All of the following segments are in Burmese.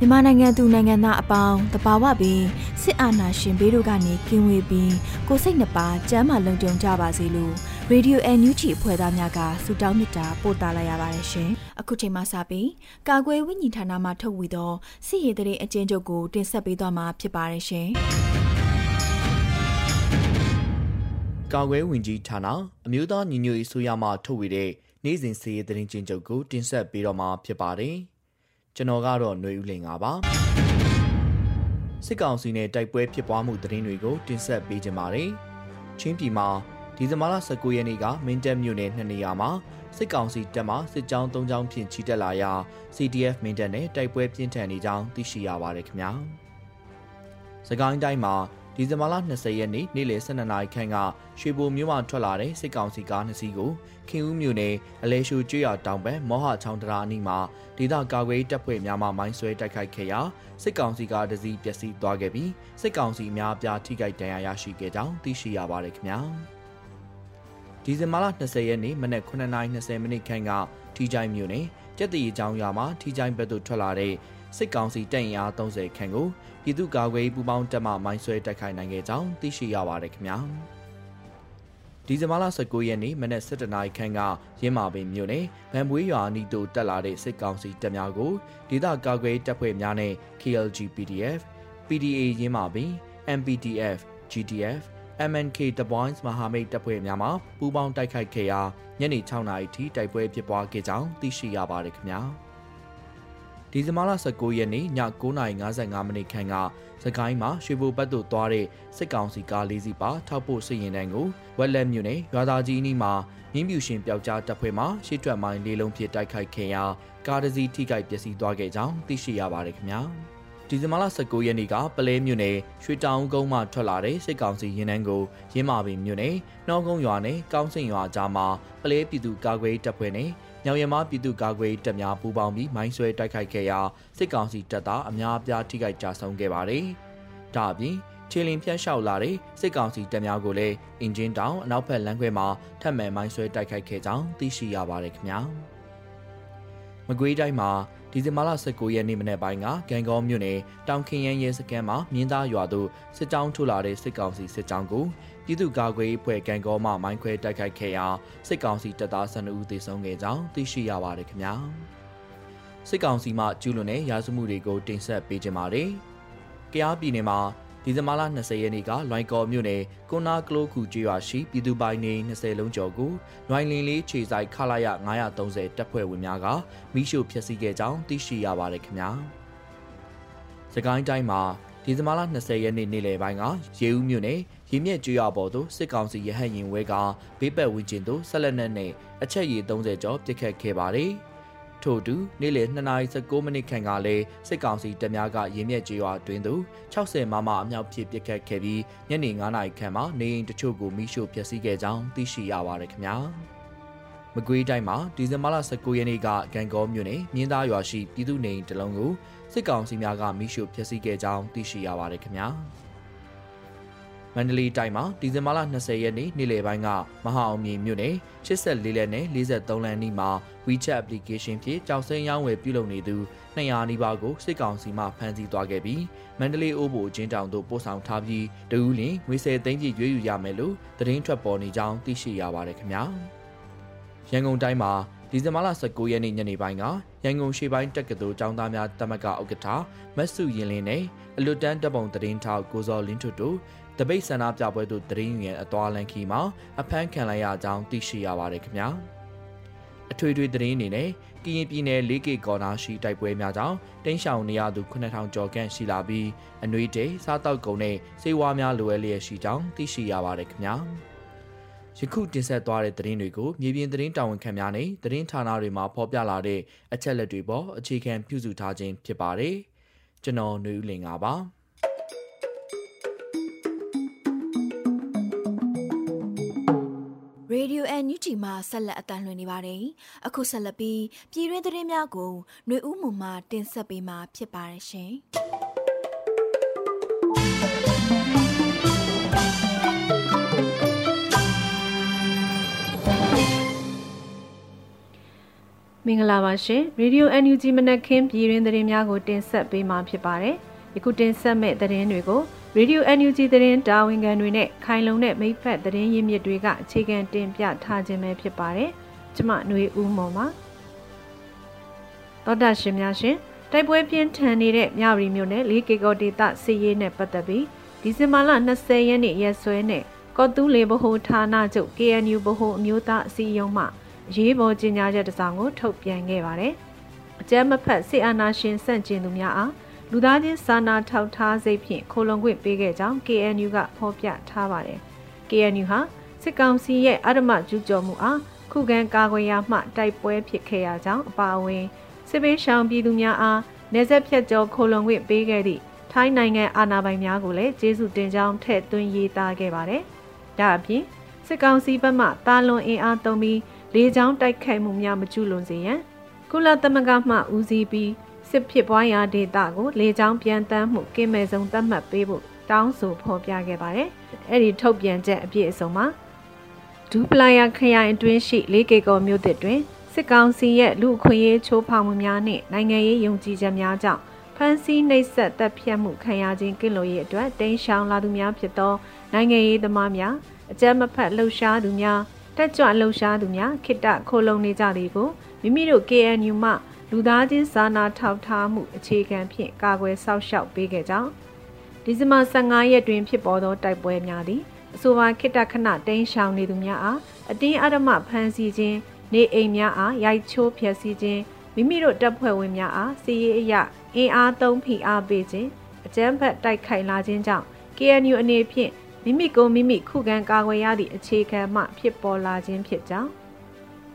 မြန်မာနိုင်ငံသူနိုင်ငံသားအပေါင်းတဘာဝပြီးစစ်အာဏာရှင်ဘေးတို့ကနေကင်းဝေးပြီးကိုစိတ်နှပါစမ်းမလုံခြုံကြပါစေလို့ရေဒီယိုအန်ယူဂျီအဖွဲ့သားများကဆုတောင်းမေတ္တာပို့သလိုက်ရပါတယ်ရှင်။အခုချိန်မှစပြီးကာကွယ်ဝိညာဉ်ဌာနမှထုတ်ဝေသောစစ်ရေးတရေအကျဉ်းချုပ်ကိုတင်ဆက်ပေးသွားမှာဖြစ်ပါတယ်ရှင်။ကာကွယ်ဝင်ကြီးဌာနအမျိုးသားညီညွတ်ရေးဆိုရမှထုတ်ဝေတဲ့နိုင်စဉ်စစ်ရေးတရင်ကျဉ်းချုပ်ကိုတင်ဆက်ပေးတော့မှာဖြစ်ပါတယ်။ ကျွန်တော်ကတော့ຫນွေဦးလင်ပါစစ်ကောင်စီနဲ့တိုက်ပွဲဖြစ်ပွားမှုသတင်းတွေကိုတင်ဆက်ပေးကြပါမယ်ချင်းပြည်မှာဒီဇင်ဘာလ19ရက်နေ့ကမင်းတပ်မြို့နယ်နှစ်နေရာမှာစစ်ကောင်စီတပ်မှစစ်ကြောင်း၃ကြောင်းဖြင့်ချီတက်လာရာ CDF မင်းတပ်နဲ့တိုက်ပွဲပြင်းထန်နေကြောင်းသိရှိရပါတယ်ခင်ဗျာစကိုင်းတိုင်းမှာ ဒီဇင်ဘာလ20ရက်နေ့နေ့လယ်12နာရီခန့်ကရွှေဘိုမြို့မှထွက်လာတဲ့စစ်ကောင်စီကားနှစ်စီးကိုခင်ဦးမြို့နယ်အလဲရှူကျွော်တောင်ဘက်မောဟချောင်းတရာအနီးမှာဒေသကာကွယ်တပ်ဖွဲ့များမှမိုင်းဆွဲတိုက်ခိုက်ခဲ့ရာစစ်ကောင်စီကားတစ်စီးပျက်စီးသွားခဲ့ပြီးစစ်ကောင်စီအများအပြားထိခိုက်ဒဏ်ရာရရှိခဲ့ကြောင်းသိရှိရပါတယ်ခင်ဗျာဒီဇင်ဘာလ20ရက်နေ့မနက်9:20မိနစ်ခန့်ကထီချိုင်းမြို့နယ်ကျက်တရီကျောင်းရွာမှာထီချိုင်းဘက်သို့ထွက်လာတဲ့ စစ်ကောင်စီတပ်ရင်အား30ခန့်ကိုပြည်သူ့ကာကွယ်ရေးပူးပေါင်းတပ်မှမိုင်းဆွဲတိုက်ခိုက်နိုင်ခဲ့ကြောင်းသိရှိရပါတယ်ခင်ဗျာဒီဇင်ဘာလ19ရက်နေ့မနက်7:00နာရီခန့်ကရင်းမာပင်မြို့နယ်ဗန်ပွေးရွာအနီးသို့တက်လာတဲ့စစ်ကောင်စီတပ်များကိုဒေသကာကွယ်တပ်ဖွဲ့များနဲ့ KLG PDF, PDA ရင်းမာပင် MPDF, GTF, MNK The Boys မဟာမိတ်တပ်ဖွဲ့များမှပူးပေါင်းတိုက်ခိုက်ခဲ့ရာညနေ6:00နာရီထိတိုက်ပွဲဖြစ်ပွားခဲ့ကြောင်းသိရှိရပါတယ်ခင်ဗျာ။ ဒီဇင်ဘာလ19ရက်နေ့ည9:55မိနစ်ခန့်ကစကိုင်းမှာရွှေဘိုဘတ်သို့သွားတဲ့စစ်ကောင်စီကားလေးစီးပါထောက်ပို့စစ်ရင်တန်းကိုဝက်လက်မြို့နယ်ရွာသားကြီးအနီးမှာမြင်းပြူရှင်ပျောက်ကြားတပ်ဖွဲ့မှရှေ့ထွက်မိုင်းလေးလုံးဖြစ်တိုက်ခိုက်ခဲ့ရာကားတစ်စီးထိခိုက်ပျက်စီးသွားခဲ့ကြောင်းသိရှိရပါတယ်ခင်ဗျာဒီဇင်ဘာလ19ရက်နေ့ကပလဲမြို့နယ်ရွှေတောင်ကုန်းမှထွက်လာတဲ့စစ်ကောင်စီရင်နှန်းကိုရင်းမာပင်မြို့နယ်နှောကုန်းရွာနဲ့ကောင်းစင်ရွာကြားမှာပလဲပြည်သူကာကွယ်တပ်ဖွဲ့နဲ့ ညောင်ရမပြည်သူ့ကာကွယ်တပ်များပူးပေါင်းပြီးမိုင်းဆွဲတိုက်ခိုက်ခဲ့ရာစစ်ကောင်စီတပ်သားအများအပြားထိခိုက်ကြဆုံးခဲ့ပါတယ်။ဒါအပြင်ခြေလင်ဖြတ်လျှောက်လာတဲ့စစ်ကောင်စီတပ်များကိုလည်းအင်ဂျင်တောင်အနောက်ဘက်လမ်းခွဲမှာထပ်မံမိုင်းဆွဲတိုက်ခိုက်ခဲ့ကြောင်းသိရှိရပါတယ်ခင်ဗျာ။မကွေးတိုင်းမှာ ဒီဇင်ဘာလ19ရက်နေ့မနေ့ပိုင်းကဂန်ကောမြို့နယ်တောင်ခင်ရန်ရဲစခန်းမှာမြင်းသားရွာသို့စစ်ကြောင်းထုတ်လာတဲ့စစ်ကောင်စီစစ်ကြောင်းကိုပြည်သူ့ကာကွယ်ရေးဖွဲ့ဂန်ကောမှမိုင်းခွဲတိုက်ခိုက်ခဲ့ရာစစ်ကောင်စီတပ်သား12ဦးသေဆုံးခဲ့ကြောင်းသိရှိရပါတယ်ခင်ဗျာစစ်ကောင်စီမှကျူးလွန်တဲ့ရာဇမှုတွေကိုတင်ဆက်ပေးကြပါမယ်။ကြားပြည်နယ်မှာ ဒီဇင်ဘာလ20ရက်နေ့ကလွိုင်ကော်မြို့နယ်ကွန်နာကလိုခုကျေးရွာရှိပြည်သူပိုင်နေ20လုံးကျော်ကိုလွိုင်လင်းလေးခြေဆိုင်ခလာရ930တပ်ဖွဲ့ဝင်များကမိရှုဖျက်ဆီးခဲ့ကြောင်းသိရှိရပါတယ်ခင်ဗျာ။စကိုင်းတိုင်းမှာဒီဇင်ဘာလ20ရက်နေ့နေ့လယ်ပိုင်းကရေဦးမြို့နယ်ရင်းမြစ်ကျွော်ပေါ်သို့စစ်ကောင်စီရဟတ်ရင်ဝဲကဘေးပတ်ဝန်းကျင်သို့ဆက်လက်နဲ့အချက်ရည်30ကျော်ပစ်ခတ်ခဲ့ပါတယ်။ ထို့အတူနေ့လယ်2:19မိနစ်ခန့်ကလည်းစစ်ကောင်စီတပ်များကရင်းမြစ်ကျေးရွာတွင်သို့60မမအမြောက်ဖြစ်ပစ်ခတ်ခဲ့ပြီးညနေ9:00ခန့်မှာနေအိမ်တချို့ကိုမိရှို့ဖျက်ဆီးခဲ့ကြောင်းသိရှိရပါတယ်ခင်ဗျာ။မကွေးတိုင်းမှာဒီဇင်ဘာလ19ရက်နေ့ကဂန်ကောမြို့နယ်မြင်းသားရွာရှိပြည်သူနေအိမ်တလုံးကိုစစ်ကောင်စီများကမိရှို့ဖျက်ဆီးခဲ့ကြောင်းသိရှိရပါတယ်ခင်ဗျာ။ မန္တလေးတိုင်းမှာဒီဇင်ဘာလ20ရက်နေ့နေ့လယ်ပိုင်းကမဟာအောင်မြေမြို့နယ်84လက်နဲ့43လမ်းနီးမှာ WeChat application ဖြင့်ကြောက်စင်းရောင်းဝယ်ပြုလုပ်နေသူ200နီးပါးကိုစစ်ကောင်စီမှဖမ်းဆီးသွားခဲ့ပြီးမန္တလေးအိုးဘိုအချင်းတောင်သို့ပို့ဆောင်ထားပြီးတဦးလင်ငွေ10သိန်းပြည့်ရွေးယူရမယ်လို့သတင်းထွက်ပေါ်နေကြောင်းသိရှိရပါတယ်ခင်ဗျာ။ရန်ကုန်တိုင်းမှာဒီဇင်ဘာလ19ရက်နေ့ညနေပိုင်းကရန်ကုန်ရှေ့ပိုင်းတက္ကသိုလ်ကျောင်းသားများတမကဥက္ကဋ္ဌမတ်စုရင်လင်းနဲ့အလွတ်တန်းတပ်ပုံတရင်ထောက်ကိုစောလင်းထွတ်တို့ တပိတ်ဆန္ဒပြပွဲသို့တရင်ရန်အသွားလန်ခီမှာအဖမ်းခံလိုက်ရကြောင်းသိရှိရပါတယ်ခင်ဗျာအထွေထွေတရင်အနေနဲ့ကရင်ပြည်နယ် 4K ကော်နာရှိတိုက်ပွဲများကြောင့်တင်းရှောင်နေရသူ9000ကျော်ခန့်ရှိလာပြီးအနှွေးတေစားတောက်ကုန်နဲ့စေဝါများလိုအပ်လျက်ရှိကြောင်းသိရှိရပါတယ်ခင်ဗျာယခုတင်ဆက်သွားတဲ့သတင်းတွေကိုမြေပြင်သတင်းတာဝန်ခံများနဲ့သတင်းဌာနတွေမှာဖော်ပြလာတဲ့အချက်လက်တွေပေါ်အခြေခံပြုစုထားခြင်းဖြစ်ပါတယ်ကျွန်တော်ຫນွေဦးလင်ပါ အန်ယူတီမှာဆက်လက်အတန်းလွှင့်နေပါတယ်။အခုဆက်လက်ပြီးပြည်တွင်းသတင်းများကိုຫນွေဦးမှမှတင်ဆက်ပေးမှာဖြစ်ပါတယ်ရှင်။မင်္ဂလာပါရှင်။ Radio NUG မနက်ခင်းပြည်တွင်းသတင်းများကိုတင်ဆက်ပေးမှာဖြစ်ပါတယ်။ယခုတင်ဆက်မဲ့သတင်းတွေကို Radio NUG သတင်းတာဝန်ခံတွေနဲ့ခိုင်လုံတဲ့မိဖက်သတင်းရင်းမြစ်တွေကအခြေခံတင်ပြထားခြင်းပဲဖြစ်ပါတယ်။ကျမຫນွေဦးမော်ပါ။သောတာရှင်များရှင်တိုက်ပွဲပြင်းထန်နေတဲ့မြရီမြို့နယ်၄ကီကိုဒေတာစီရေးနဲ့ပတ်သက်ပြီးဒီဇင်ဘာလ20ရက်နေ့ရက်စွဲနဲ့ကော့တူးလေဘဟုဌာနချုပ် KNU ဘဟုအမျိုးသားအစည်းအရုံးမှရေးပေါ်ကြေညာချက်တစ်စောင်ကိုထုတ်ပြန်ခဲ့ပါတယ်။အကြမ်းမဖက်စစ်အာဏာရှင်ဆန့်ကျင်သူများအား လူသားချင်းစာနာထောက်ထားစိတ်ဖြင့်ခိုလုံခွင့်ပေးခဲ့ကြောင်း KNU ကဖော်ပြထားပါတယ်။ KNU ဟာစစ်ကောင်စီရဲ့အဓမ္မကျူးကျော်မှုအားခုခံကာကွယ်ရမှတိုက်ပွဲဖြစ်ခဲ့ရကြောင်းအပါအဝင်စစ်ပေးရှောင်ပြည်သူများအားနေဆက်ဖြတ်ကျော်ခိုလုံခွင့်ပေးခဲ့သည့်ထိုင်းနိုင်ငံအာဏာပိုင်များကိုလည်းကျေးဇူးတင်ကြောင်းထည့်သွင်းရေးသားခဲ့ပါတယ်။ဒါအပြင်စစ်ကောင်စီဘက်မှတာလွန်အင်အားသုံးပြီးလေကြောင်းတိုက်ခိုက်မှုများမကျူးလွန်စေရန်ကုလသမဂ္ဂမှဦးစီးပြီး စစ်ဖြစ်ပွားရာဒေသကိုလေကြောင်းပြန်တမ်းမှုကင်းမဲ့ဆုံးသတ်မှတ်ပေးဖို့တောင်းဆိုဖော်ပြခဲ့ပါတယ်။အဲ့ဒီထုတ်ပြန်ချက်အပြည့်အစုံမှာဒူပလာယာခရိုင်အတွင်းရှိ၄ကီကောမြို့သစ်တွင်စစ်ကောင်စီရဲ့လူအခွင့်အရေးချိုးဖောက်မှုများနှင့်နိုင်ငံရေးယုံကြည်ချက်များကြောင့်ဖမ်းဆီးနှိပ်စက်တပ်ဖြတ်မှုခံရခြင်းကင်းလို့ရေးအတွက်တိမ်းရှောင်လာသူများဖြစ်သောနိုင်ငံရေးသမားများအကြမ်းမဖက်လှုပ်ရှားသူများတက်ကြွလှုပ်ရှားသူများခိတ္တခိုလုံနေကြသည်ကိုမိမိတို့ KNU မှ လူသားချင်းစာနာထောက်ထားမှုအခြေခံဖြင့်ကာကွယ်စောင့်ရှောက်ပေးခဲ့ကြောင်းဒီဇင်ဘာ15ရက်တွင်ဖြစ်ပေါ်သောတိုက်ပွဲများသည်အဆိုပါခိတ္တခဏတိမ်းရှောင်နေသူများအားအတင်းအဓမ္မဖမ်းဆီးခြင်းနေအိမ်များအားရိုက်ချိုးဖျက်ဆီးခြင်းမိမိတို့တပ်ဖွဲ့ဝင်များအားစီးရေးအရအင်အားသုံးဖိအားပေးခြင်းအကြမ်းဖက်တိုက်ခိုက်လာခြင်းကြောင့် KNU အနေဖြင့်မိမိကိုမိမိခုခံကာကွယ်ရသည့်အခြေခံမှဖြစ်ပေါ်လာခြင်းဖြစ်ကြောင်း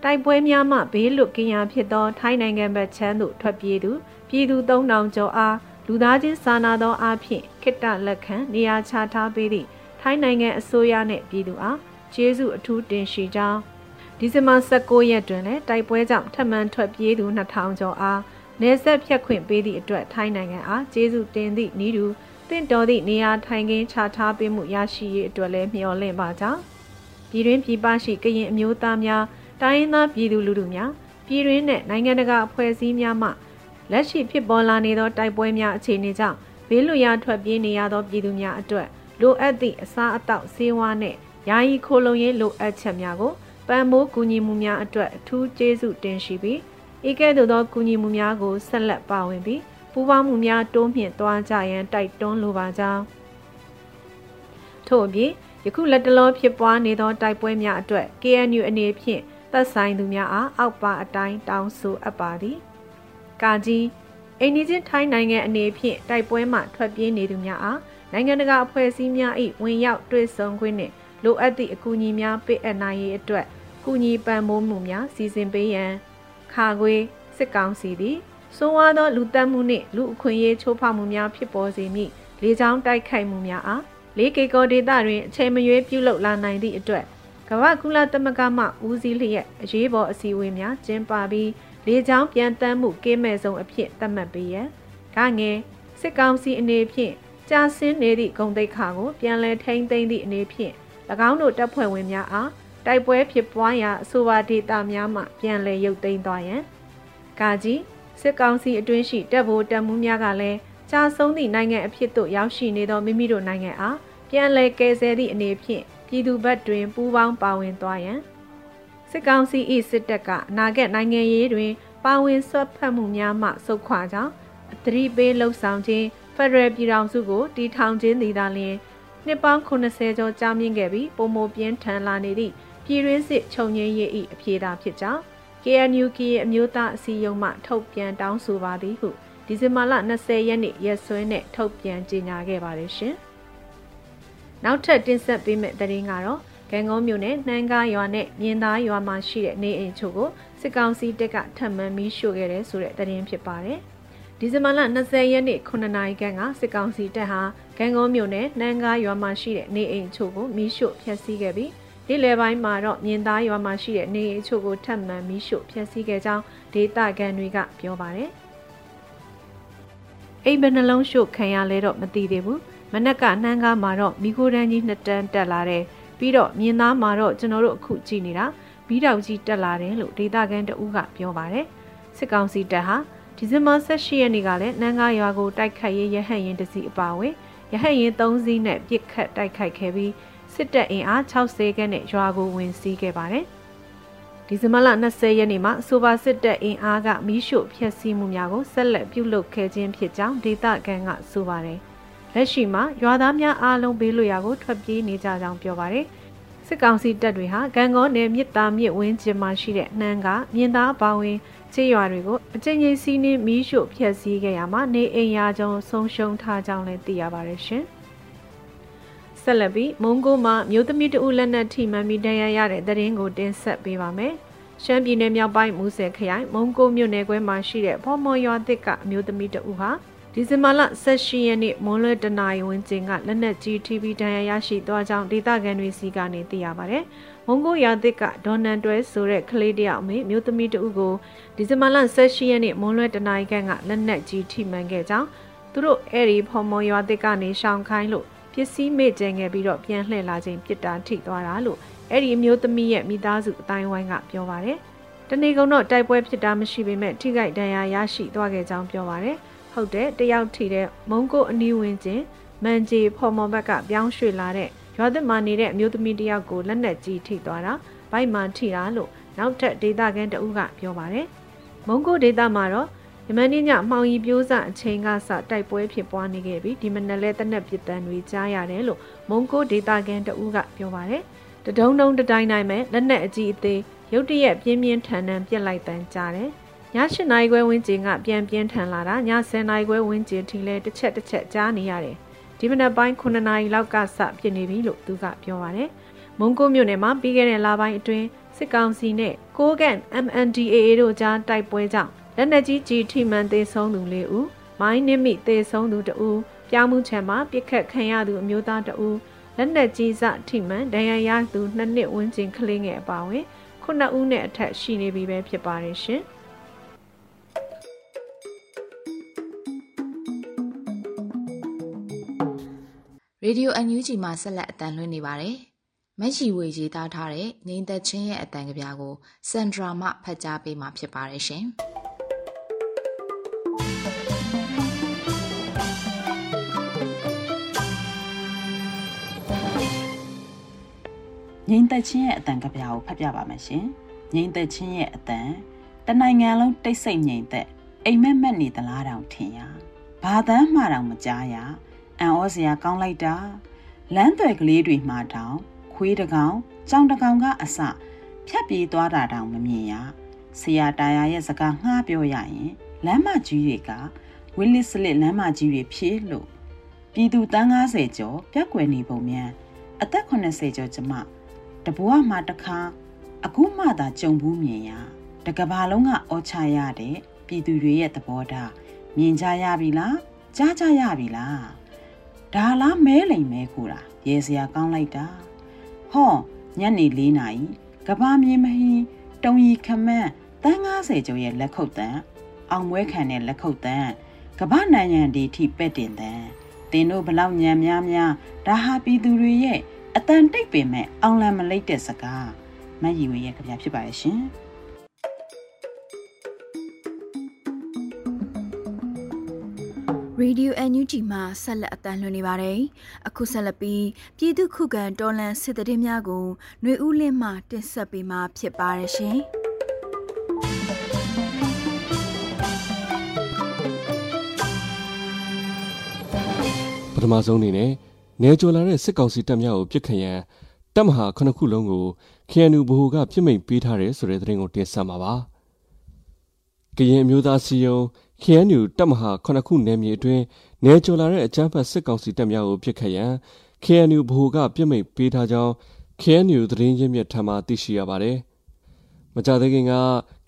တိုက်ပွဲများမှဘေးလွတ်ကင်းရာဖြစ်သော ထိုင်းနိုင်ငံဘက်ချမ်းသို့ထွက်ပြေးသူပြည်သူ3000ကျော်အားလူသားချင်းစာနာသောအားဖြင့်ခိတ္တလက်ခံနေရာချထားပေးသည့်ထိုင်းနိုင်ငံအစိုးရနှင့်ပြည်သူအားကျေးဇူးအထူးတင်ရှိကြောင်းဒီဇင်ဘာ16ရက်တွင်လည်းတိုက်ပွဲကြောင့်ထပ်မံထွက်ပြေးသူ2000ကျော်အားနေဆက်ဖြတ်ခွင့်ပေးသည့်အတွက်ထိုင်းနိုင်ငံအားကျေးဇူးတင်သည့်ဤသူတင့်တော်သည့်နေရာထိုင်ခင်းချထားပေးမှုရရှိရေးအတွက်လည်းမျှော်လင့်ပါကြောင်းပြည်တွင်းပြည်ပရှိကရင်အမျိုးသားများ တိုင်းရင်းသားပြည်သူလူထုများပြည်တွင်းနဲ့နိုင်ငံတကာအဖွဲ့အစည်းများမှလက်ရှိဖြစ်ပေါ်လာနေသောတိုက်ပွဲများအခြေအနေကြောင့်ဘေးလွတ်ရာထွက်ပြေးနေရသောပြည်သူများအတွက်လိုအပ်သည့်အစားအသောက်ဆေးဝါးနဲ့ယာယီခိုလုံရေးလိုအပ်ချက်များကိုပံ့ပိုးကူညီမှုများအတွက်အထူးကျေးဇူးတင်ရှိပြီးဤကဲ့သို့သောကူညီမှုများကိုဆက်လက်ပါဝင်ပြီးပူးပေါင်းမှုများတိုးမြှင့်သွားကြရန်တိုက်တွန်းလိုပါကြောင်းထို့အပြင်ယခုလက်တလောဖြစ်ပွားနေသောတိုက်ပွဲများအတွက် KNU အနေဖြင့် သက်ဆိုင်သူများအားအောက်ပါအတိုင်းတောင်းဆိုအပ်ပါသည်ကာကြီးအိန္ဒိချင်းထိုင်းနိုင်ငံအနေဖြင့်တိုက်ပွဲမှထွက်ပြေးနေသူများအားနိုင်ငံတကာအဖွဲ့အစည်းများ၏ဝင်ရောက်တွေ့ဆုံခွင့်နှင့်လိုအပ်သည့်အကူအညီများပေးအပ်နိုင်ရေးအတွက်ကူညီပံ့ပိုးမှုများစီစဉ်ပေးရန်ခါခွေစစ်ကောင်စီသည်စိုးဝါသောလူတက်မှုနှင့်လူအခွင့်အရေးချိုးဖောက်မှုများဖြစ်ပေါ်စေမည့်လေကြောင်းတိုက်ခိုက်မှုများအားလေးကေကောဒေတာတွင်အချိန်မရွေးပြုလုပ်လာနိုင်သည့်အတွက် ကမ္ဘာကုလသမဂ္ဂမှဦးစီးလျက်အရေးပေါ်အစည်းအဝေးများကျင်းပပြီးလေကြောင်းပြန်တမ်းမှုကင်းမဲ့ဆုံးအဖြစ်သတ်မှတ်ပေးရန်ကငယ်စစ်ကောင်စီအနေဖြင့်ကြာဆင်းနေသည့်ဂုံတိတ်ခါကိုပြန်လည်ထိန်းသိမ်းသည့်အနေဖြင့်၎င်းတို့တပ်ဖွဲ့ဝင်များအားတိုက်ပွဲဖြစ်ပွားရာအဆိုပါဒေသများမှပြန်လည်ရုပ်သိမ်းသွားရန်ကာကြီးစစ်ကောင်စီအတွင်းရှိတပ်ဗိုလ်တပ်မှုများကလည်းကြာဆုံးသည့်နိုင်ငံအဖြစ်သို့ရောက်ရှိနေသောမိမိတို့နိုင်ငံအားပြန်လည်ကယ်ဆယ်သည့်အနေဖြင့် ပြည်သူဘက်တွင် ပူးပေါင်းပါဝင်သွားရန်စစစ်ကောင်စီ၏စစ်တပ်ကအနာဂတ်နိုင်ငံရေးတွင် ပါဝင်ဆွတ်ဖက်မှုများမှစုခွာကြောင်းအသတိပေးလှုပ်ဆောင်ခြင်းဖက်ဒရယ်ပြည်ထောင်စုကိုတီထောင်ခြင်းသည်သာလျှင်နှစ်ပေါင်း80ကျော်ကြာမြင့်ခဲ့ပြီးပုံမပြင်းထန်လာနေသည့်ပြည်တွင်းစစ်ခြုံငင်းရေး၏အပြေသာဖြစ်ကြောင်း KNU ကရဲ့အမျိုးသားအစည်းအရုံးမှထုတ်ပြန်တောင်းဆိုပါသည်ဟုဒီဇင်ဘာလ20ရက်နေ့ရက်စွဲနဲ့ထုတ်ပြန်ကြေညာခဲ့ပါတယ်ရှင်။ နောက်ထပ်တင်ဆက်ပေးမယ့်သတင်းကတော့ကံကုန်းမြို့နယ်နှမ်းကားရွာနဲ့မြင်းသားရွာမှာရှိတဲ့နေအိမ်ချို့ကိုစစ်ကောင်စီတပ်ကထပ်မံမီးရှို့ခဲ့တဲ့ဆိုတဲ့သတင်းဖြစ်ပါတယ်။ဒီဇင်ဘာလ20ရက်နေ့9နာရီခန့်ကစစ်ကောင်စီတပ်ဟာကံကုန်းမြို့နယ်နှမ်းကားရွာမှာရှိတဲ့နေအိမ်ချို့ကိုမီးရှို့ဖျက်ဆီးခဲ့ပြီးနေ့လယ်ပိုင်းမှာတော့မြင်းသားရွာမှာရှိတဲ့နေအိမ်ချို့ကိုထပ်မံမီးရှို့ဖျက်ဆီးခဲ့ကြောင်းဒေသခံတွေကပြောပါတယ်။အိမ်ဘယ်နှလုံးရှို့ခံရလဲတော့မသိသေးဘူး။ မနက်ကနှမ်းကားမှာတော့မိခိုးတန်းကြီးနှစ်တန်းတက်လာတဲ့ပြီးတော့မြင်းသားမှာတော့ကျွန်တော်တို့အခုကြည့်နေတာဘီးတောင်ကြီးတက်လာတယ်လို့ဒေတာကန်တဦးကပြောပါတယ်စစ်ကောင်စီတပ်ဟာဒီဇင်ဘာ18ရက်နေ့ကလည်းနန်းကားရွာကိုတိုက်ခိုက်ရေးရဟတ်ရင်တစီအပါဝင်ရဟတ်ရင်3စီးနဲ့ပြစ်ခတ်တိုက်ခိုက်ခဲ့ပြီးစစ်တပ်အင်အား60ခန်းနဲ့ရွာကိုဝင်စီးခဲ့ပါတယ်ဒီဇင်ဘာလ20ရက်နေ့မှာဆိုပါစစ်တပ်အင်အားကမီးရှို့ဖျက်ဆီးမှုများကိုဆက်လက်ပြုလုပ်ခဲ့ခြင်းဖြစ်ကြောင်းဒေသခံကဆိုပါတယ်။ လက်ရှိမှာရွာသားများအားလုံးဘေးလွရာကိုထွက်ပြေးနေကြကြောင်းပြောပါတယ်။စစ်ကောင်စီတပ်တွေဟာဂံကောနယ်မြစ်သားမြစ်ဝင်းကျင်မှာရှိတဲ့နှမ်းကမြင်းသားပါဝင်ခြေရွာတွေကိုအကြိမ်ကြိမ်စီးနှင်းမီးရှို့ဖျက်ဆီးခဲ့ရမှာနေအိမ်ရာကျုံဆုံးရှုံးထားကြောင်းလည်းသိရပါတယ်ရှင်။ဆက်လက်ပြီးမုံကိုမှာမြို့သမီးတဦးလက်နက်ထိမှန်ပြီးတရားရတဲ့သတင်းကိုတင်ဆက်ပေးပါမယ်။ရှမ်းပြည်နယ်မြောက်ပိုင်းမူဆယ်ခရိုင်မုံကိုမြို့နယ်ခွဲမှာရှိတဲ့ဖော်မော်ရွာတစ်ကအမျိုးသမီးတဦးဟာ ဒီဇင်ဘာလ18ရက်နေ့မွန်းလွဲတနာရီဝန်းကျင်ကလက်နက်ကြီး TV ဒဏ်ရာရရှိသွားကြောင်းဒေသခံတွေစီကနေသိရပါဗျ။မုံကိုရာသစ်ကဒေါ်နန်တွဲဆိုတဲ့ကလေးတယောက်အမေမျိုးသမီးတဦးကိုဒီဇင်ဘာလ18ရက်နေ့မွန်းလွဲတနာရီခန့်ကလက်နက်ကြီးထိမှန်ခဲ့ကြောင်းသူတို့အဲ့ဒီဖော်မော်ရွာသစ်ကနေရှောင်ခိုင်းလို့ပစ္စည်းမေ့ကျင်ခဲ့ပြီးတော့ပြန်လှည့်လာခြင်းပြစ်တာထိသွားတာလို့အဲ့ဒီမျိုးသမီးရဲ့မိသားစုအတိုင်းဝိုင်းကပြောပါတယ်။တနေကုန်တော့တိုက်ပွဲဖြစ်တာမရှိပေမဲ့ထိခိုက်ဒဏ်ရာရရှိသွားခဲ့ကြောင်းပြောပါတယ်။ ဟုတ်တယ်တယောက်ထီတဲ့မုံကိုအနီးဝန်းကျင်မန်ဂျီဖော်မော်ဘက်ကပြောင်းရွှေ့လာတဲ့ရွာသစ်မှာနေတဲ့အမျိုးသမီးတယောက်ကိုလက်နက်ကြီးထိသွားတာဘိုက်မှထိတာလို့နောက်ထပ်ဒေတာကန်တဦးကပြောပါတယ်မုံကိုဒေတာမှာတော့ယမန်နေ့ညမှောင်ရီပြိုးစအချိန်ကစတိုက်ပွဲဖြစ်ပွားနေခဲ့ပြီးဒီမနက်လဲတနက်ပစ်တန်းတွေကြားရတယ်လို့မုံကိုဒေတာကန်တဦးကပြောပါတယ်တဒုံဒုံတတိုင်းတိုင်းမဲ့လက်နက်အကြီးအသေးရုတ်တရက်ပြင်းပြင်းထန်ထန်ပြက်လိုက်တန်းကြားတယ် ည8နာရီခွဲဝန်းကျင်ကပြန်ပြင်းထန်လာတာည10နာရီခွဲဝန်းကျင်ထိလဲတစ်ချက်တစ်ချက်ကြားနေရတယ်ဒီမနက်ပိုင်း9နာရီလောက်ကစပြစ်နေပြီလို့သူကပြောပါတယ်မုံကိုမြို့နယ်မှာပြီးခဲ့တဲ့လပိုင်းအတွင်းစစ်ကောင်စီနဲ့ကိုးကန် MNDAA တို့ကြားတိုက်ပွဲကြောင့်လက်နက်ကြီးကြီးထိမှန်သေးဆုံးသူ၄ဦးမိုင်းနစ်မိသေဆုံးသူ2ဦးပြောင်းမှုချံမှာပြစ်ခတ်ခံရသူအမျိုးသား2ဦးလက်နက်ကြီးစထိမှန်ဒဏ်ရာရသူ2နှစ်ဝန်းကျင်ကလေးငယ်အပါအဝင်9ဦးနဲ့အထက်ရှိနေပြီပဲဖြစ်ပါတယ်ရှင်။ ရေဒီယိုအန်ယူဂျီမှာဆက်လက်အတန်လွှင့်နေပါတယ်။မက်ရှိဝေရေးသားထားတဲ့ငိမ့်သက်ချင်းရဲ့အတန်ကြပြားကိုစန်ဒရာမှဖတ်ကြားပေးမှာဖြစ်ပါတယ်ရှင်။ငိမ့်သက်ချင်းရဲ့အတန်ကြပြားကိုဖတ်ပြပါမယ်ရှင်။ငိမ့်သက်ချင်းရဲ့အတန်တနိုင်ငံလုံးတိတ်ဆိတ်ငိမ့်သက်အိမ်မက်မက်နေသလားတောင်ထင်ရ။ဘာသမ်းမှတောင်မကြားရ။ အံ့ဩစရာကောင်းလိုက်တာလမ်းသွယ်ကလေးတွေမှာတောင်ခွေးတကောင်ကြောင်တကောင်ကအစဖြတ်ပြေးသွားတာတောင်မမြင်ရဆရာတာယာရဲ့စကားငှားပြောရရင်လမ်းမကြီးတွေကဝီလစ်စလစ်လမ်းမကြီးတွေဖြည့်လို့ပြည်သူတန်း90ကျော်ပြက်ွယ်နေပုံမြန်အသက်80ကျော်ကျမတဘွားမှာတခါအခုမှသာကြုံဘူးမြင်ရတကဘာလုံးကအောချရတဲ့ပြည်သူတွေရဲ့သဘောထားမြင်ကြရပြီလားကြားကြရပြီလား ဒါလားမဲလိမ်မဲခိုတာရေစရာကောင်းလိုက်တာဟောညနေ၄နာရီကဘာမြေမဟင်းတုံရီခမန်းတန်း90ကျော်ရဲ့လက်ခုပ်တန်အောင်မွဲခံတဲ့လက်ခုပ်တန်ကဘာနိုင်ငံဒီထိပဲ့တင်တန်တင်တို့ဘလောက်ညံများများဒါဟာပြည်သူတွေရဲ့အတန်တိတ်ပင်မဲ့အောင်လံမလိတ်တဲ့စကားမတ်ရီဝေရဲ့ကြပြဖြစ်ပါရဲ့ရှင် Radio NUG မှာဆက်လက်အသံလွှင့်နေပါတယ်။အခုဆက်လက်ပြီးပြည်သူခုခံတော်လှန်စစ်တရင်များကိုຫນွေဦးလင်းမှတင်ဆက်ပေးမှာဖြစ်ပါတယ်ရှင်။ပထမဆုံးအနေနဲ့နေကြလာတဲ့စစ်ကောင်စီတပ်များကိုပြစ်ခတ်ရန်တပ်မဟာခုနှစ်ခုလုံးကို KNU ဗဟိုကပြစ်မိန်ပေးထားတယ်ဆိုတဲ့သတင်းကိုတင်ဆက်မှာပါ။ကရင်မျိုးသားစီယုံ KNU တပ်မဟာခုနှစ်ခုနယ်မြေအတွင်းနေကြလာတဲ့အကြမ်းဖက်စစ်ကောင်စီတပ်များကိုပြစ်ခတ်ရန် KNU ဗဟိုကပြစ်မိန်ပေးထားကြောင်း KNU သတင်းရင်းမြစ်ထံမှသိရှိရပါတယ်။မကြသေးခင်က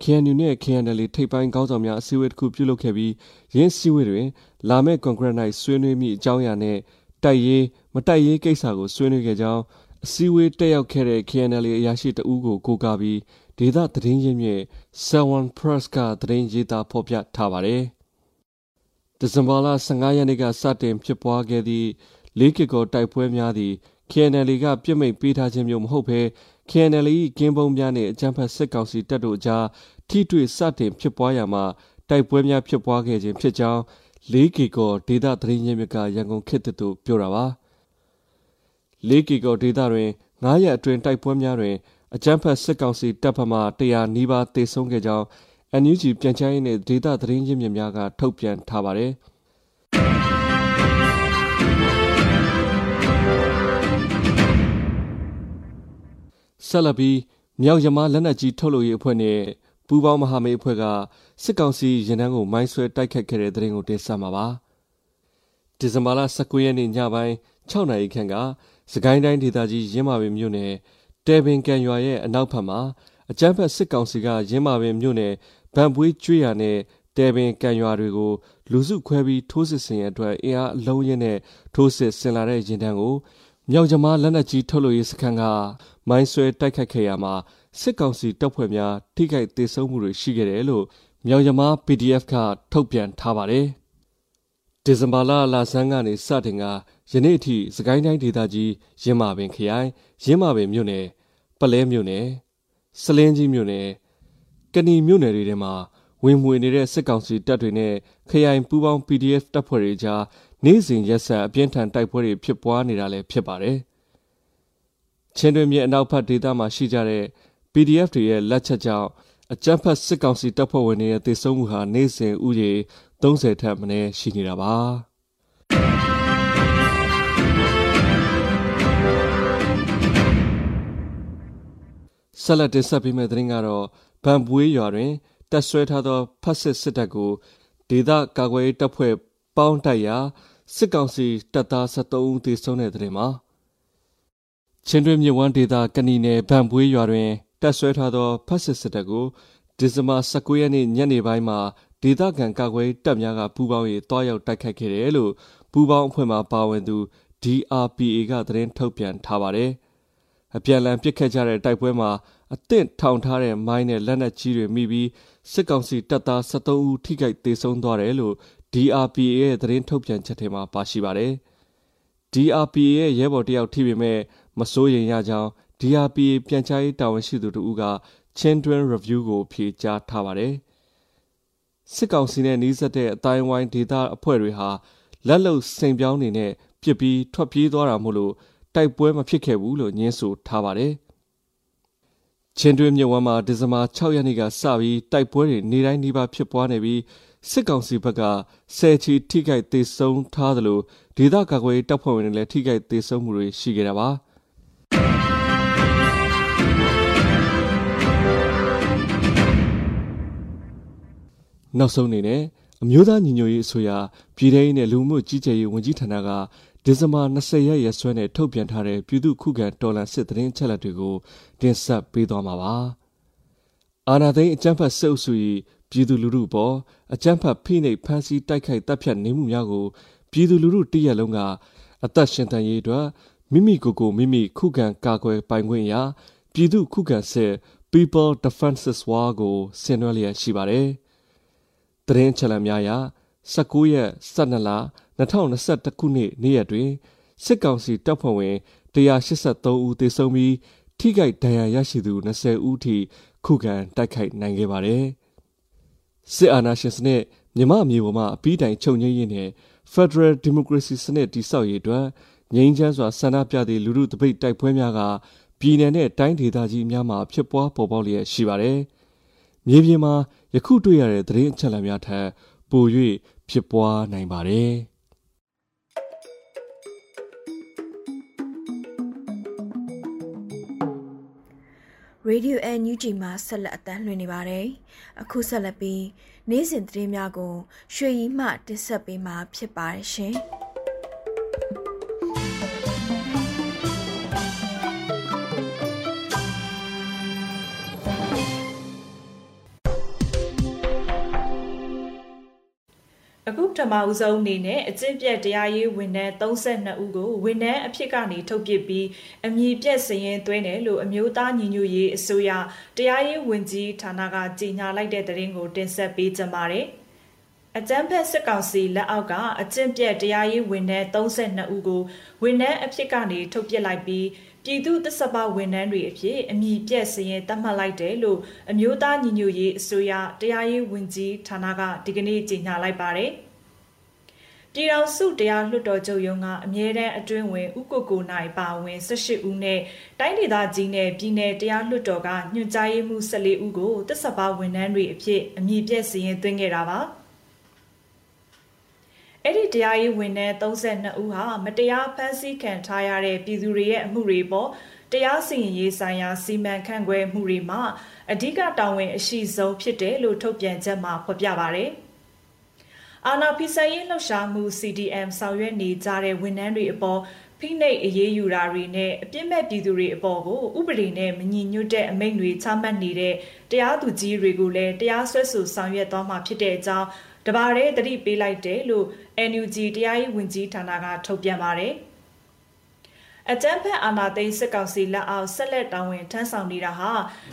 KNU နဲ့ KNL ထိပ်ပိုင်းခေါင်းဆောင်များအစည်းအဝေးတစ်ခုပြုလုပ်ခဲ့ပြီးရင်းစည်းဝေးတွင် လာမယ့်ကွန်ဂရက်နိုင်ဆွေးနွေးမိအကြောင်းအရာနဲ့တိုက်ရေးမတိုက်ရေးကိစ္စကိုဆွေးနွေးခဲ့ကြောင်းအစည်းအဝေးတက်ရောက်ခဲ့တဲ့ KNL အရာရှိတဦးကိုကိုးကားပြီး ဒေသသတင်းရင်းမြစ် Seven Press ကသတင်းရေးသားဖော်ပြထားပါတယ်။ဒီဇင်ဘာလ15ရက်နေ့ကစတင်ဖြစ်ပွားခဲ့သည့်လေးကီကိုတိုက်ပွဲများသည့် KNL ကပြစ်မိတ်ပေးထားခြင်းမျိုးမဟုတ်ဘဲ KNL ၏ကင်းပုံးများနှင့်အကြမ်းဖက်စစ်ကောင်စီတပ်တို့ကြားထိတွေ့စတင်ဖြစ်ပွားရာမှာတိုက်ပွဲများဖြစ်ပွားခဲ့ခြင်းဖြစ်ကြောင်းလေးကီကိုဒေသသတင်းရင်းမြစ်ကရန်ကုန်ခေတ်သို့ပြောတာပါ။၄ကီကိုဒေသတွင်9ရက်အတွင်းတိုက်ပွဲများတွင် အကြမ်းဖက်စစ်ကောင်စီတပ်ဖက်မှ100နီးပါးသေဆုံးခဲ့ကြောင်း NUG ပြန်ကြားရေးနှင့်ဒေသသတင်းရင်းမြစ်များကထုတ်ပြန်ထားပါတယ်။ဆက်လက်ပြီးမြောက်ရမလက်နက်ကြီးထုတ်လုပ်ရေးအဖွဲ့နဲ့ပူးပေါင်းမဟာမိတ်အဖွဲ့ကစစ်ကောင်စီရင်တန်းကိုမိုင်းဆွဲတိုက်ခတ်ခဲ့တဲ့တဲ့ရင်ကိုတင်ဆက်မှာပါ။ဒီဇင်ဘာလ19ရက်နေ့ညပိုင်း6နာရီခန့်ကစကိုင်းတိုင်းဒေသကြီးရင်းမာပင်မြို့နယ် တဲပင်ကန်ရွာရဲ့အနောက်ဘက်မှာအကြမ်းဖက်စစ်ကောင်စီကရင်းမာပင်မြို့နယ်ဗန်ပွေးကျွေးရနဲ့တဲပင်ကန်ရွာတွေကိုလူစုခွဲပြီးထိုးစစ်ဆင်ရအတွက်အင်အားအလုံးရင်းနဲ့ထိုးစစ်ဆင်လာတဲ့ရင်တန်းကိုမြောက်ကျမားလက်နက်ကြီးထုတ်လို့ရေးစခန်းကမိုင်းဆွဲတိုက်ခတ်ခဲ့ရမှာစစ်ကောင်စီတပ်ဖွဲ့များထိခိုက်ဒေဆုံးမှုတွေရှိခဲ့တယ်လို့မြောက်ကျမား PDF ကထုတ်ပြန်ထားပါတယ်ဒီဇင်ဘာလလဆန်းကနေစတင်ကယနေ့အထိစကိုင်းတိုင်းဒေသကြီးရင်းမာပင်ခရိုင်ရင်းမာပင်မြို့နယ် ပလဲမြို့နယ်စလင်းကြီးမြို့နယ်ကဏီမြို့နယ်တွေထဲမှာဝင်မှွေနေတဲ့စစ်ကောင်စီတပ်တွေနဲ့ခရိုင်ပူးပေါင်း PDF တပ်ဖွဲ့တွေကြားနေ့စဉ်ရက်ဆက်အပြင်းထန်တိုက်ပွဲတွေဖြစ်ပွားနေတာလည်းဖြစ်ပါတယ်။ချင်းတွင်မြေအနောက်ဘက်ဒေသမှာရှိကြတဲ့ PDF တွေရဲ့လက်ချက်ကြောင့်အကြမ်းဖက်စစ်ကောင်စီတပ်ဖွဲ့ဝင်တွေရဲ့တိုက်ဆုံမှုဟာနေ့စဉ်ဥယေ30ထက်မနည်းရှိနေတာပါ။ ဆက်လက်တင်ဆက်ပေးမယ့်သတင်းကတော့ဗန်ပွေးရွာတွင်တက်ဆွဲထားသောဖက်စစ်စစ်တပ်ကိုဒေသကာကွယ်ရေးတပ်ဖွဲ့ပေါင်းတိုက်ရာစစ်ကောင်စီတပ်သား73ဦးသေဆုံးတဲ့သတင်းမှာချင်းတွင်းမြဝန်းဒေသကဏီနယ်ဗန်ပွေးရွာတွင်တက်ဆွဲထားသောဖက်စစ်စစ်တပ်ကိုဒီဇင်ဘာ19ရက်နေ့ညနေပိုင်းမှာဒေသခံကာကွယ်တပ်များကပူးပေါင်း၍တွားရောက်တိုက်ခိုက်ခဲ့တယ်လို့ပူးပေါင်းအဖွဲ့မှပါဝင်သူ DRPA ကသတင်းထုတ်ပြန်ထားပါတယ်။ အပြန်အလှန်ပစ်ခတ်ကြတဲ့တိုက်ပွဲမှာအသင့်ထောင်ထားတဲ့မိုင်းနဲ့လက်နက်ကြီးတွေမိပြီးစစ်ကောင်စီတပ်သား73ဦးထိခိုက်ဒေဆုံးသွားတယ်လို့ DRPA ရဲ့သတင်းထုတ်ပြန်ချက်ထဲမှာပါရှိပါတယ်။ DRPA ရဲ့ရဲဘော်တယောက်ထိပေမဲ့မစိုးရိမ်ရကြောင်း DRPA ပြန်ကြားရေးတာဝန်ရှိသူတို့ကချင်းတွင်း review ကိုဖြေကြားထားပါတယ်။စစ်ကောင်စီနဲ့နှီးစပ်တဲ့အတိုင်းဝိုင်းဒေတာအဖွဲ့တွေဟာလက်လုံစိန်ပြောင်းနေနဲ့ပြစ်ပြီးထွက်ပြေးသွားတာမို့လို့ တိုက်ပွဲမဖြစ်ခဲ့ဘူးလို့ညင်းဆိုထားပါတယ်။ချင်းတွင်းမြဝမ်းမှာဒီဇင်ဘာ6ရက်နေ့ကစပြီးတိုက်ပွဲတွေနေတိုင်းနှီးပါဖြစ်ပွားနေပြီးစစ်ကောင်စီဘက်ကဆယ်ချီထိခိုက်ဒေဆုံးထားသလိုဒေသကာကွယ်တပ်ဖွဲ့ဝင်တွေလည်းထိခိုက်ဒေဆုံးမှုတွေရှိခဲ့တာပါနောက်ဆုံးအနေနဲ့အမျိုးသားညီညွတ်ရေးအစိုးရပြည်ထောင်စုနဲ့လူမှုကြီးကြပ်ရေးဝန်ကြီးဌာနက ဒီဇင်ဘာ20ရက်ရက်စွဲနဲ့ထုတ်ပြန်ထားတဲ့ပြည်သူ့ခုခံတော်လှန်စစ်တရင်ချက်လက်တွေကိုတင်ဆက်ပေးသွားမှာပါ။အာနာသိန်းအကြမ်းဖက်စစ်အုပ်စု၏ပြည်သူလူထုပေါ်အကြမ်းဖက်ဖိနှိပ်ဖမ်းဆီးတိုက်ခိုက်တပ်ဖြတ်နေမှုများကိုပြည်သူလူထုတရက်လုံးကအသက်ရှင်တန်ရေးအတွက်မိမိကိုယ်ကိုမိမိခုခံကာကွယ်ပိုင်ခွင့်ရာပြည်သူခုခံစစ် People Defenses War ကိုဆင်နွှဲလျက်ရှိပါတယ်။တရင်ချက်လက်များရာ19ရက်12လ 2021ခုနှစ်နေ့ရက်တွင်စစ်ကောင်စီတပ်ဖွဲ့ဝင်183ဦးသေဆုံးပြီးထိခိုက်ဒဏ်ရာရရှိသူ20ဦးထိခုခံတိုက်ခိုက်နိုင်ခဲ့ပါတယ်။စစ်အာဏာရှင်စနစ်မြမအမျိုးပေါ်မှာအပီးတိုင်ချုပ်ငြိမ်းရင်းနဲ့ Federal Democracy စနစ်တည်ဆောက်ရေးအတွက်ငြိမ်းချမ်းစွာဆန္ဒပြသည့်လူထုတပိတ်တိုက်ပွဲများကပြည်내နဲ့တိုင်းဒေသကြီးများမှာဖြစ်ပွားပေါ်ပေါက်လျက်ရှိပါတယ်။မြေပြင်မှာယခုတွေ့ရတဲ့သတင်းအချက်အလက်များထက်ပို၍ဖြစ်ပွားနိုင်ပါတယ်။ Radio NUG မှာဆက်လက်အသံလွှင့်နေပါတယ်။အခုဆက်လက်ပြီးနေ့စဉ်သတင်းများကိုရွှေရီမှတင်ဆက်ပေးမှာဖြစ်ပါတယ်ရှင်။ မဦးဆုံးအနေနဲ့အကျင့်ပြက်တရားရေးဝန်ထမ်း32ဦးကိုဝန်ထမ်းအဖြစ်ကနေထုတ်ပစ်ပြီးအမည်ပြက်စရင်သွင်းတယ်လို့အမျိုးသားညီညွတ်ရေးအစိုးရတရားရေးဝန်ကြီးဌာနကကြေညာလိုက်တဲ့သတင်းကိုတင်ဆက်ပေးကြပါမယ်။အကြမ်းဖက်စစ်ကောင်စီလက်အောက်ကအကျင့်ပြက်တရားရေးဝန်ထမ်း32ဦးကိုဝန်ထမ်းအဖြစ်ကနေထုတ်ပစ်လိုက်ပြီးပြည်သူသစ္စာပဝန်ထမ်းတွေအဖြစ်အမည်ပြက်စရင်တတ်မှတ်လိုက်တယ်လို့အမျိုးသားညီညွတ်ရေးအစိုးရတရားရေးဝန်ကြီးဌာနကဒီကနေ့ကြေညာလိုက်ပါတယ်။ ပြည်တော်စုတရားလွှတ်တော်ချုပ်ရုံးကအမြဲတမ်းအတွင်းဝင်ဥက္ကိုကိုနိုင်ပါဝင်18ဦးနဲ့တိုင်းဒေသကြီးနဲ့ပြည်내တရားလွှတ်တော်ကညွှန်ကြားရေးမှူး14ဦးကိုတစ္ဆပါဝန်ထမ်းတွေအဖြစ်အမည်ပြည့်စည်ရင်သွင်းခဲ့တာပါ။အဲ့ဒီတရားရေးဝန်ထမ်း32ဦးဟာမတရားဖမ်းဆီးခံထားရတဲ့ပြည်သူတွေရဲ့အမှုတွေပေါ်တရားစီရင်ရေးဆိုင်ရာစီမံခန့်ခွဲမှုတွေမှာအဓိကတာဝန်အရှိဆုံးဖြစ်တယ်လို့ထုတ်ပြန်ချက်မှာဖော်ပြပါတယ်။ အာနာဖီဆိုင်ရေးလှုပ်ရှားမှု CDM ဆောင်ရွက်နေကြတဲ့ဝန်ထမ်းတွေအပေါ်ဖိနှိပ်အရေးယူတာတွေနဲ့အပြစ်မဲ့ပြည်သူတွေအပေါ်ကိုဥပဒေနဲ့မညီညွတ်တဲ့အမိန့်တွေချမှတ်နေတဲ့တရားသူကြီးတွေကိုလည်းတရားစွဲဆိုဆောင်ရွက်သွားမှာဖြစ်တဲ့အကြောင်းတပါးတည်းတတိပေးလိုက်တယ်လို့ NUG တရားရေးဝန်ကြီးဌာနကထုတ်ပြန်ပါတယ်။ အကြမ်းဖက်အာဏာသိမ်းစစ်ကောင်စီလက်အောက်ဆက်လက်တောင်းဝင်ထမ်းဆောင်နေတာဟာ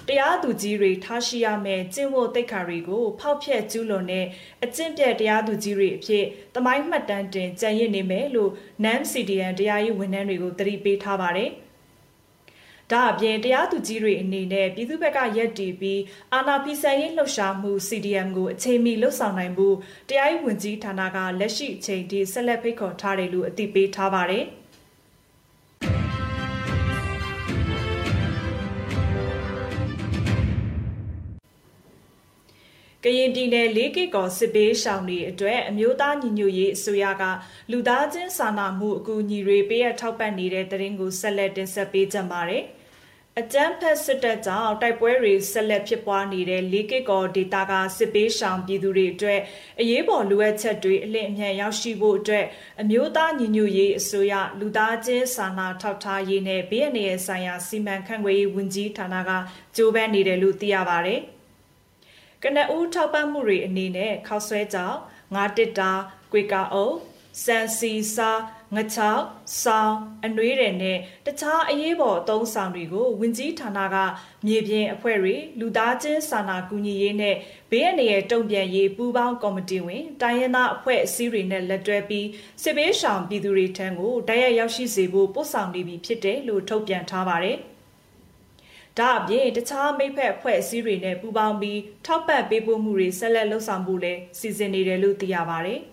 တရားသူကြီးတွေထားရှိရမယ့်ကျင့်ဝတ်သိက္ခာတွေကိုဖောက်ဖျက်ကျူးလွန်တဲ့အကျင့်ပြတ်တရားသူကြီးတွေအဖြစ်တမိုင်းမှတ်တမ်းတင်ကြံ့ရစ်နေမယ်လို့ NAM CDN တရားရေးဝန်ထမ်းတွေကိုတတိပေးထားပါတယ်။ဒါအပြင်တရားသူကြီးတွေအနေနဲ့ပြည်သူ့ဘက်ကရက်တီပြီးအာဏာဖီဆန်ရေးလှုပ်ရှားမှု CDM ကိုအချိန်မီလှုပ်ဆောင်နိုင်ဖို့တရားရေးဝန်ကြီးဌာနကလက်ရှိအချိန်ထိဆက်လက်ဖိတ်ခေါ်ထားတယ်လို့အသိပေးထားပါတယ်။ ကရင်ပြည်နယ်၄ကီကော်စစ်ပေးရှောင်တွေအတွက်အမျိုးသားညီညွတ်ရေးအစိုးရကလူသားချင်းစာနာမှုအကူအညီတွေပေးအပ်ထောက်ပံ့နေတဲ့တရင်ကိုဆက်လက်တင်ဆက်ပေးကြပါမယ်။အကြမ်းဖက်စစ်တပ်ကြောင့်တိုက်ပွဲတွေဆက်လက်ဖြစ်ပွားနေတဲ့လေးကစ်ကော်ဒေတာကစစ်ပေးရှောင်ပြည်သူတွေအတွက်အရေးပေါ်လိုအပ်ချက်တွေအလင့်အမြန်ရောက်ရှိဖို့အတွက်အမျိုးသားညီညွတ်ရေးအစိုးရလူသားချင်းစာနာထောက်ထားရေးနဲ့ဘေးအန္တရာယ်ဆိုင်ရာစီမံခန့်ခွဲရေးဝန်ကြီးဌာနကကြိုးပမ်းနေတယ်လို့သိရပါဗျ။ ကနအူးထောက်ပံ့မှုတွေအနေနဲ့ခောက်ဆွဲကြောင်ငါတစ်တာကွေကာအုပ်စန်စီစာငချောက်စောင်းအနှွေးတယ်နဲ့တခြားအရေးပေါ်အသုံးဆောင်တွေကိုဝင်ကြီးဌာနကမြေပြင်အဖွဲ့တွေလူသားချင်းစာနာကူညီရေးနဲ့ဘေးအန္တရာယ်တုံ့ပြန်ရေးပူးပေါင်းကော်မတီဝင်တိုင်းရင်းသားအဖွဲ့အစည်းတွေနဲ့လက်တွဲပြီးစစ်ဘေးရှောင်ပြည်သူတွေထံကိုတိုက်ရိုက်ရောက်ရှိစေဖို့ပို့ဆောင်နေပြီဖြစ်တယ်လို့ထုတ်ပြန်ထားပါတယ်။ ဒါအပြင်တခြားမိဖက်အဖွဲ့အစည်းတွေနဲ့ပူးပေါင်းပြီးထောက်ပံ့ပေးပို့မှုတွေဆက်လက်လှုပ်ဆောင်ဖို့လည်းစီစဉ်နေတယ်လို့သိရပါဗျ။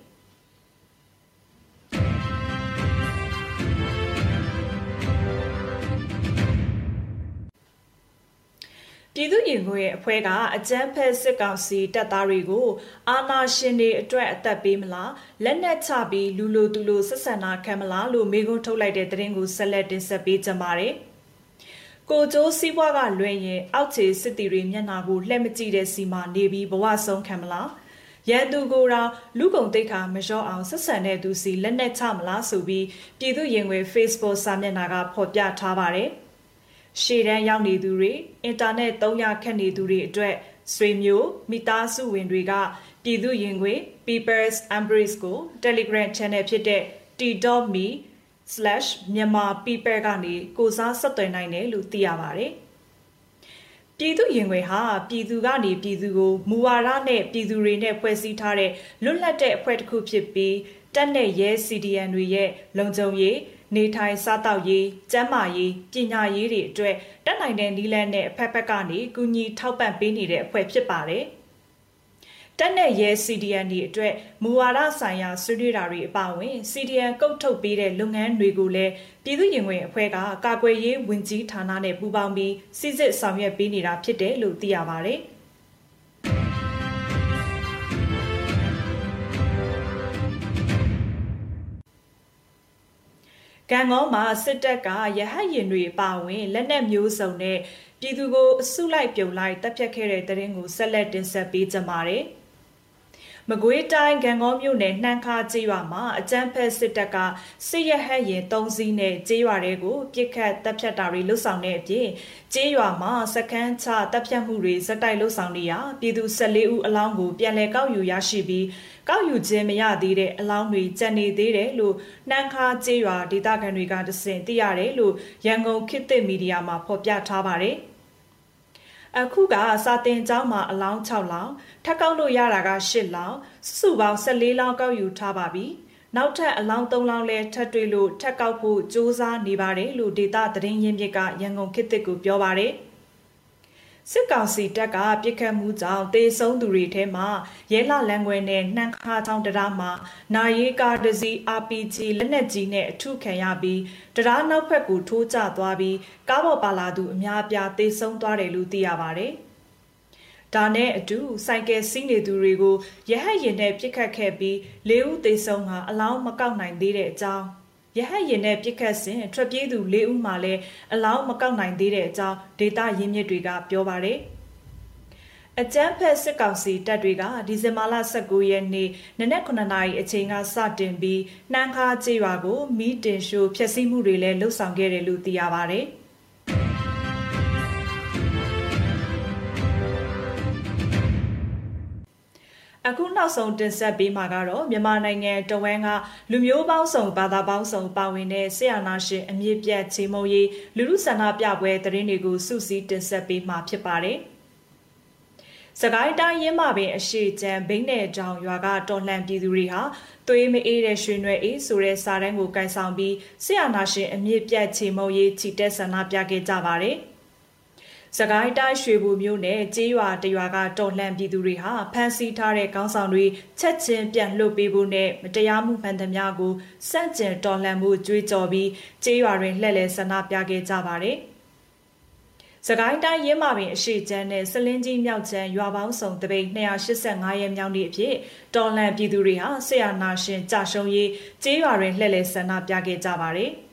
ပြည်သူ့ရင်ခွင်အဖွဲ့ကအကြမ်းဖက်စစ်ကောင်စီတပ်သားတွေကိုအာဏာရှင်တွေအတွက်အသက်ပေးမလားလက်နက်ချပြီးလူလိုသူလိုဆက်ဆံတာခံမလားလို့မေးခွန်းထုတ်လိုက်တဲ့သတင်းကိုဆက်လက်တင်ဆက်ပေးကြပါမယ်။ ကိုကျိုးစီးပွားကလွှဲရင်အောက်ခြေစစ်တီတွေမျက်နှာကိုလှည့်မကြည့်တဲ့စီမှာနေပြီးဘဝဆုံးခံမလားရန်သူကိုယ်တော်လူကုန်တိတ်ခါမလျှော့အောင်ဆက်ဆံတဲ့သူစီလက်နက်ချမလားဆိုပြီးပြည်သူရင်ခွင် Facebook စာမျက်နှာကဖော်ပြထားပါတယ်။ရှေ့တန်းရောက်နေသူတွေအင်တာနက်သုံးရခက်နေသူတွေအတွက်ဆွေမျိုးမိသားစုဝင်တွေကပြည်သူရင်ခွေ People's Embrace ကို Telegram Channel ဖြစ်တဲ့ t.me/myanmarpeople ကနေကိုစားဆက်သွယ်နိုင်တယ်လို့သိရပါတယ်။ပြည်သူရင်ခွေဟာပြည်သူကနေပြည်သူကိုမူဝါဒနဲ့ပြည်သူတွေနဲ့ဖွဲ့စည်းထားတဲ့လွတ်လပ်တဲ့အဖွဲ့တစ်ခုဖြစ်ပြီးတက်တဲ့ရဲ CDN တွေရဲ့လုံခြုံရေးနေထိုင်စားသောက်ရေးကျန်းမာရေးပညာရေးတွေအတွက်တက်နိုင်တဲ့နည်းလမ်းနဲ့အဖက်ဖက်ကနေကူညီထောက်ပံ့ပေးနေတဲ့အဖွဲ့ဖြစ်ပါတယ် တက်နဲ့ရဲ CDN တွေအတွက်မူဝါဒဆိုင်ရာဆွေးနွေးတာတွေအပါအဝင် CDN ကုတ်ထုတ်ပေးတဲ့လုပ်ငန်းတွေကိုလည်းပြည်သူ့ရင်ဝင်အဖွဲ့ကကာကွယ်ရေးဝန်ကြီးဌာနနဲ့ပူးပေါင်းပြီးစစ်စစ်ဆောင်ရွက်ပေးနေတာဖြစ်တယ်လို့သိရပါတယ်။ကံကောမှာစစ်တပ်ကရဟတ်ရင်တွေအပါဝင်လက်နက်မျိုးစုံနဲ့ပြည်သူကိုအစုလိုက်ပြုံလိုက်တပ်ဖြတ်ခဲ့တဲ့တရင်ကိုဆက်လက်တင်ဆက်ပေးကြပါမယ်။ မကွေးတိုင်းဂံကောမြို့နယ်နှမ်းခါကျေးရွာမှာအကြမ်းဖက်စစ်တပ်ကစစ်ရဟတ်ရင်၃စီးနဲ့ကျေးရွာတွေကိုပြစ်ခတ်တပ်ဖြတ်တာတွေလှုပ်ဆောင်တဲ့အပြင်ကျေးရွာမှာစကန်းချတပ်ဖြတ်မှုတွေဇက်တိုက်လှုပ်ဆောင်နေရပြည်သူ14ဦးအလောင်းကိုပြန်လည်ကောက်ယူရရှိပြီးကောက်ယူခြင်းမရသေးတဲ့အလောင်းတွေကျန်နေသေးတယ်လို့နှမ်းခါကျေးရွာဒေသခံတွေကတစင်သိရတယ်လို့ရန်ကုန်ခေတ်သစ်မီဒီယာမှာဖော်ပြထားပါတယ်။ အခုကစာတင်ကျောင်းမှာအလောင်း6လောင်းထပ်ကောက်လို့ရတာက8လောင်းစုပေါင်း14လောင်းကောက်ယူထားပါပြီနောက်ထပ်အလောင်း3လောင်းလဲထပ်တွေ့လို့ထပ်ကောက်ဖို့စ조사နေပါတယ်လို့ဒေတာသတင်းရင်းမြစ်ကရန်ကုန်ခေတ်သစ်ကိုပြောပါတယ် စစ်ကောင်စီတပ်ကပြစ်ခတ်မှုကြောင့်တေဆုံးသူတွေထဲမှာရဲလလန်ခွဲနဲ့နှမ်းခါချောင်းတရားမှာနာရီကာဒစီ RPG လက်နက်ကြီးနဲ့အထုခံရပြီးတရားနောက်ဘက်ကိုထိုးကျသွားပြီးကားပေါ်ပါလာသူအများအပြားတေဆုံးသွားတယ်လို့သိရပါတယ်။ဒါနဲ့အတူစိုက်ကယ်စီးနေသူတွေကိုရဟတ်ရင်နဲ့ပြစ်ခတ်ခဲ့ပြီး၄ဦးသေဆုံးကအလောင်းမကောက်နိုင်သေးတဲ့အကြောင်း ရဟတ်ရင်နဲ့ပြစ်ခတ်စဉ်ထွက်ပြေးသူ၄ဦးမှလည်းအလောင်းမကောက်နိုင်သေးတဲ့အကြောင်းဒေတာရင်းမြစ်တွေကပြောပါတယ်။အကြမ်းဖက်စစ်ကောင်စီတပ်တွေကဒီဇင်ဘာလ19ရက်နေ့နနက်9နာရီအချိန်ကစတင်ပြီးနှမ်းခါကျေးရွာကိုမီးတင်ရှို့ဖျက်ဆီးမှုတွေလည်းလှုပ်ဆောင်ခဲ့တယ်လို့သိရပါဗျ။ အခုနောက်ဆုံးတင်ဆက်ပေးမှာကတော့မြန်မာနိုင်ငံတဝန်းကလူမျိုးပေါင်းစုံဘာသာပေါင်းစုံပါဝင်တဲ့ဆရာနာရှင်အမြင့်ပြတ်ချေမုံရေးလူလူဆန္ဒပြပွဲသတင်းတွေကိုစုစည်းတင်ဆက်ပေးမှာဖြစ်ပါတယ်။စကိုင်းတိုင်းရင်းမပင်အရှိချံဘိန်းနယ်တောင်ရွာကတော်လှန်ပြည်သူတွေဟာသွေးမအေးတဲ့ရွှေနွယ်အေးဆိုတဲ့စာတန်းကိုကန်ဆောင်ပြီးဆရာနာရှင်အမြင့်ပြတ်ချေမုံရေးချီတက်ဆန္ဒပြခဲ့ကြပါတယ်။ စကိုင်းတိုင်းရွှေဘူမြို့နယ်ကျေးရွာတရွာကတော်လှန်ပြည်သူတွေဟာဖမ်းဆီးထားတဲ့ကောင်းဆောင်တွေချက်ချင်းပြန်လွှတ်ပေးဖို့နဲ့မတရားမှုမှန်သမျှကိုစန့်ကျင်တော်လှန်မှုကြွေးကြော်ပြီးကျေးရွာတွင်လှည့်လည်ဆန္ဒပြခဲ့ကြပါတယ်။စကိုင်းတိုင်းရင်းမာပင်အရှိချမ်းနဲ့စလင်းကြီးမြောက်ချမ်းရွာပေါင်းစုံတပိတ်285ရဲမြောက်နေ့အဖြစ်တော်လှန်ပြည်သူတွေဟာဆရာနာရှင်ကြာရှုံးရေးကျေးရွာတွင်လှည့်လည်ဆန္ဒပြခဲ့ကြပါတယ်။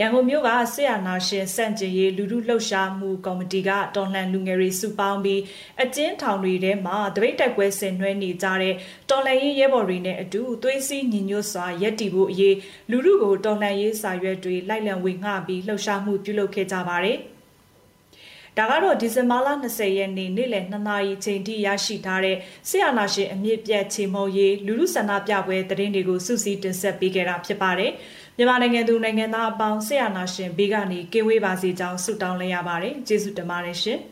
ရန်ကုန်မြို့ကဆရာနာရှင်စန့်ကျင်ရေးလူထုလှုပ်ရှားမှုကော်မတီကတော်လှန်လူငယ်တွေစုပေါင်းပြီးအကျဉ်းထောင်တွေထဲမှာတပိတ်တိုက်ပွဲဆင်နွှဲနေကြတဲ့တော်လှန်ရေးရဲဘော်တွေနဲ့အတူသွေးစည်းညီညွတ်စွာရပ်တည်ဖို့အရေးလူထုကိုတော်လှန်ရေးစာရွက်တွေလိုက်လံဝေငှပြီးလှုပ်ရှားမှုပြုလုပ်ခဲ့ကြပါတယ်။ဒါကတော့ဒီဇင်ဘာလ20ရက်နေ့နေ့လယ်2နာရီချိန်ထိရရှိထားတဲ့ဆရာနာရှင်အမြင့်ပြတ်ချေမုံရေးလူလူဆန္ဒပြပွဲသတင်းတွေကိုစုစည်းတင်ဆက်ပေးခဲ့တာဖြစ်ပါတယ်။ မြန်မာနိုင်ငံသူနိုင်ငံသားအပေါင်းဆရာနာရှင်ဘေးကနေကင်းဝေးပါစေကြောင်းဆုတောင်းလိုက်ရပါတယ်။ကျေးဇူးတင်ပါတယ်ရှင်။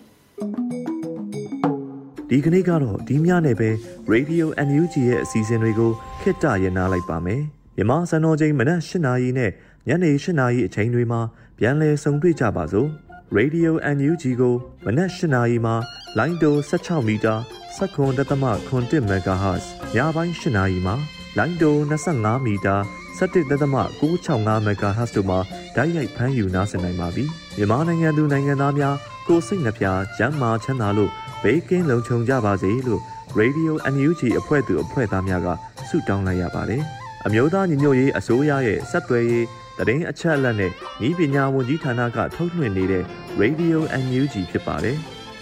ဒီကနေ့ကတော့ဒီညနေပဲ Radio NUG ရဲ့အစီအစဉ်တွေကိုခਿੱတရရနာလိုက်ပါမယ်။မြန်မာစံတော်ချိန်မနက်၈နာရီနဲ့ညနေ၈နာရီအချိန်တွေမှာပြန်လည်ဆုံတွေ့ကြပါစို့။ Radio NUG ကိုမနက်၈နာရီမှာလိုင်းတို16မီတာ7.3 MHz ညပိုင်း၈နာရီမှာလိုင်းတို25မီတာ 17.665 MHz တို့မှာဓာတ်ရိုက်ဖမ်းယူနားဆင်နိုင်ပါပြီ။မြန်မာနိုင်ငံသူနိုင်ငံသားများကိုစိတ်နှပြကျန်းမာချမ်းသာလို့ဘေးကင်းလုံခြုံကြပါစေလို့ Radio NUG အဖွဲ့သူအဖွဲ့သားများကဆုတောင်းလိုက်ရပါတယ်။အမျိုးသားညီညွတ်ရေးအစိုးရရဲ့စက်သွယ်ရေးသတင်းအချက်အလက်နဲ့ဤပညာဝန်ကြီးဌာနကထုတ်လွှင့်နေတဲ့ Radio NUG ဖြစ်ပါတယ်။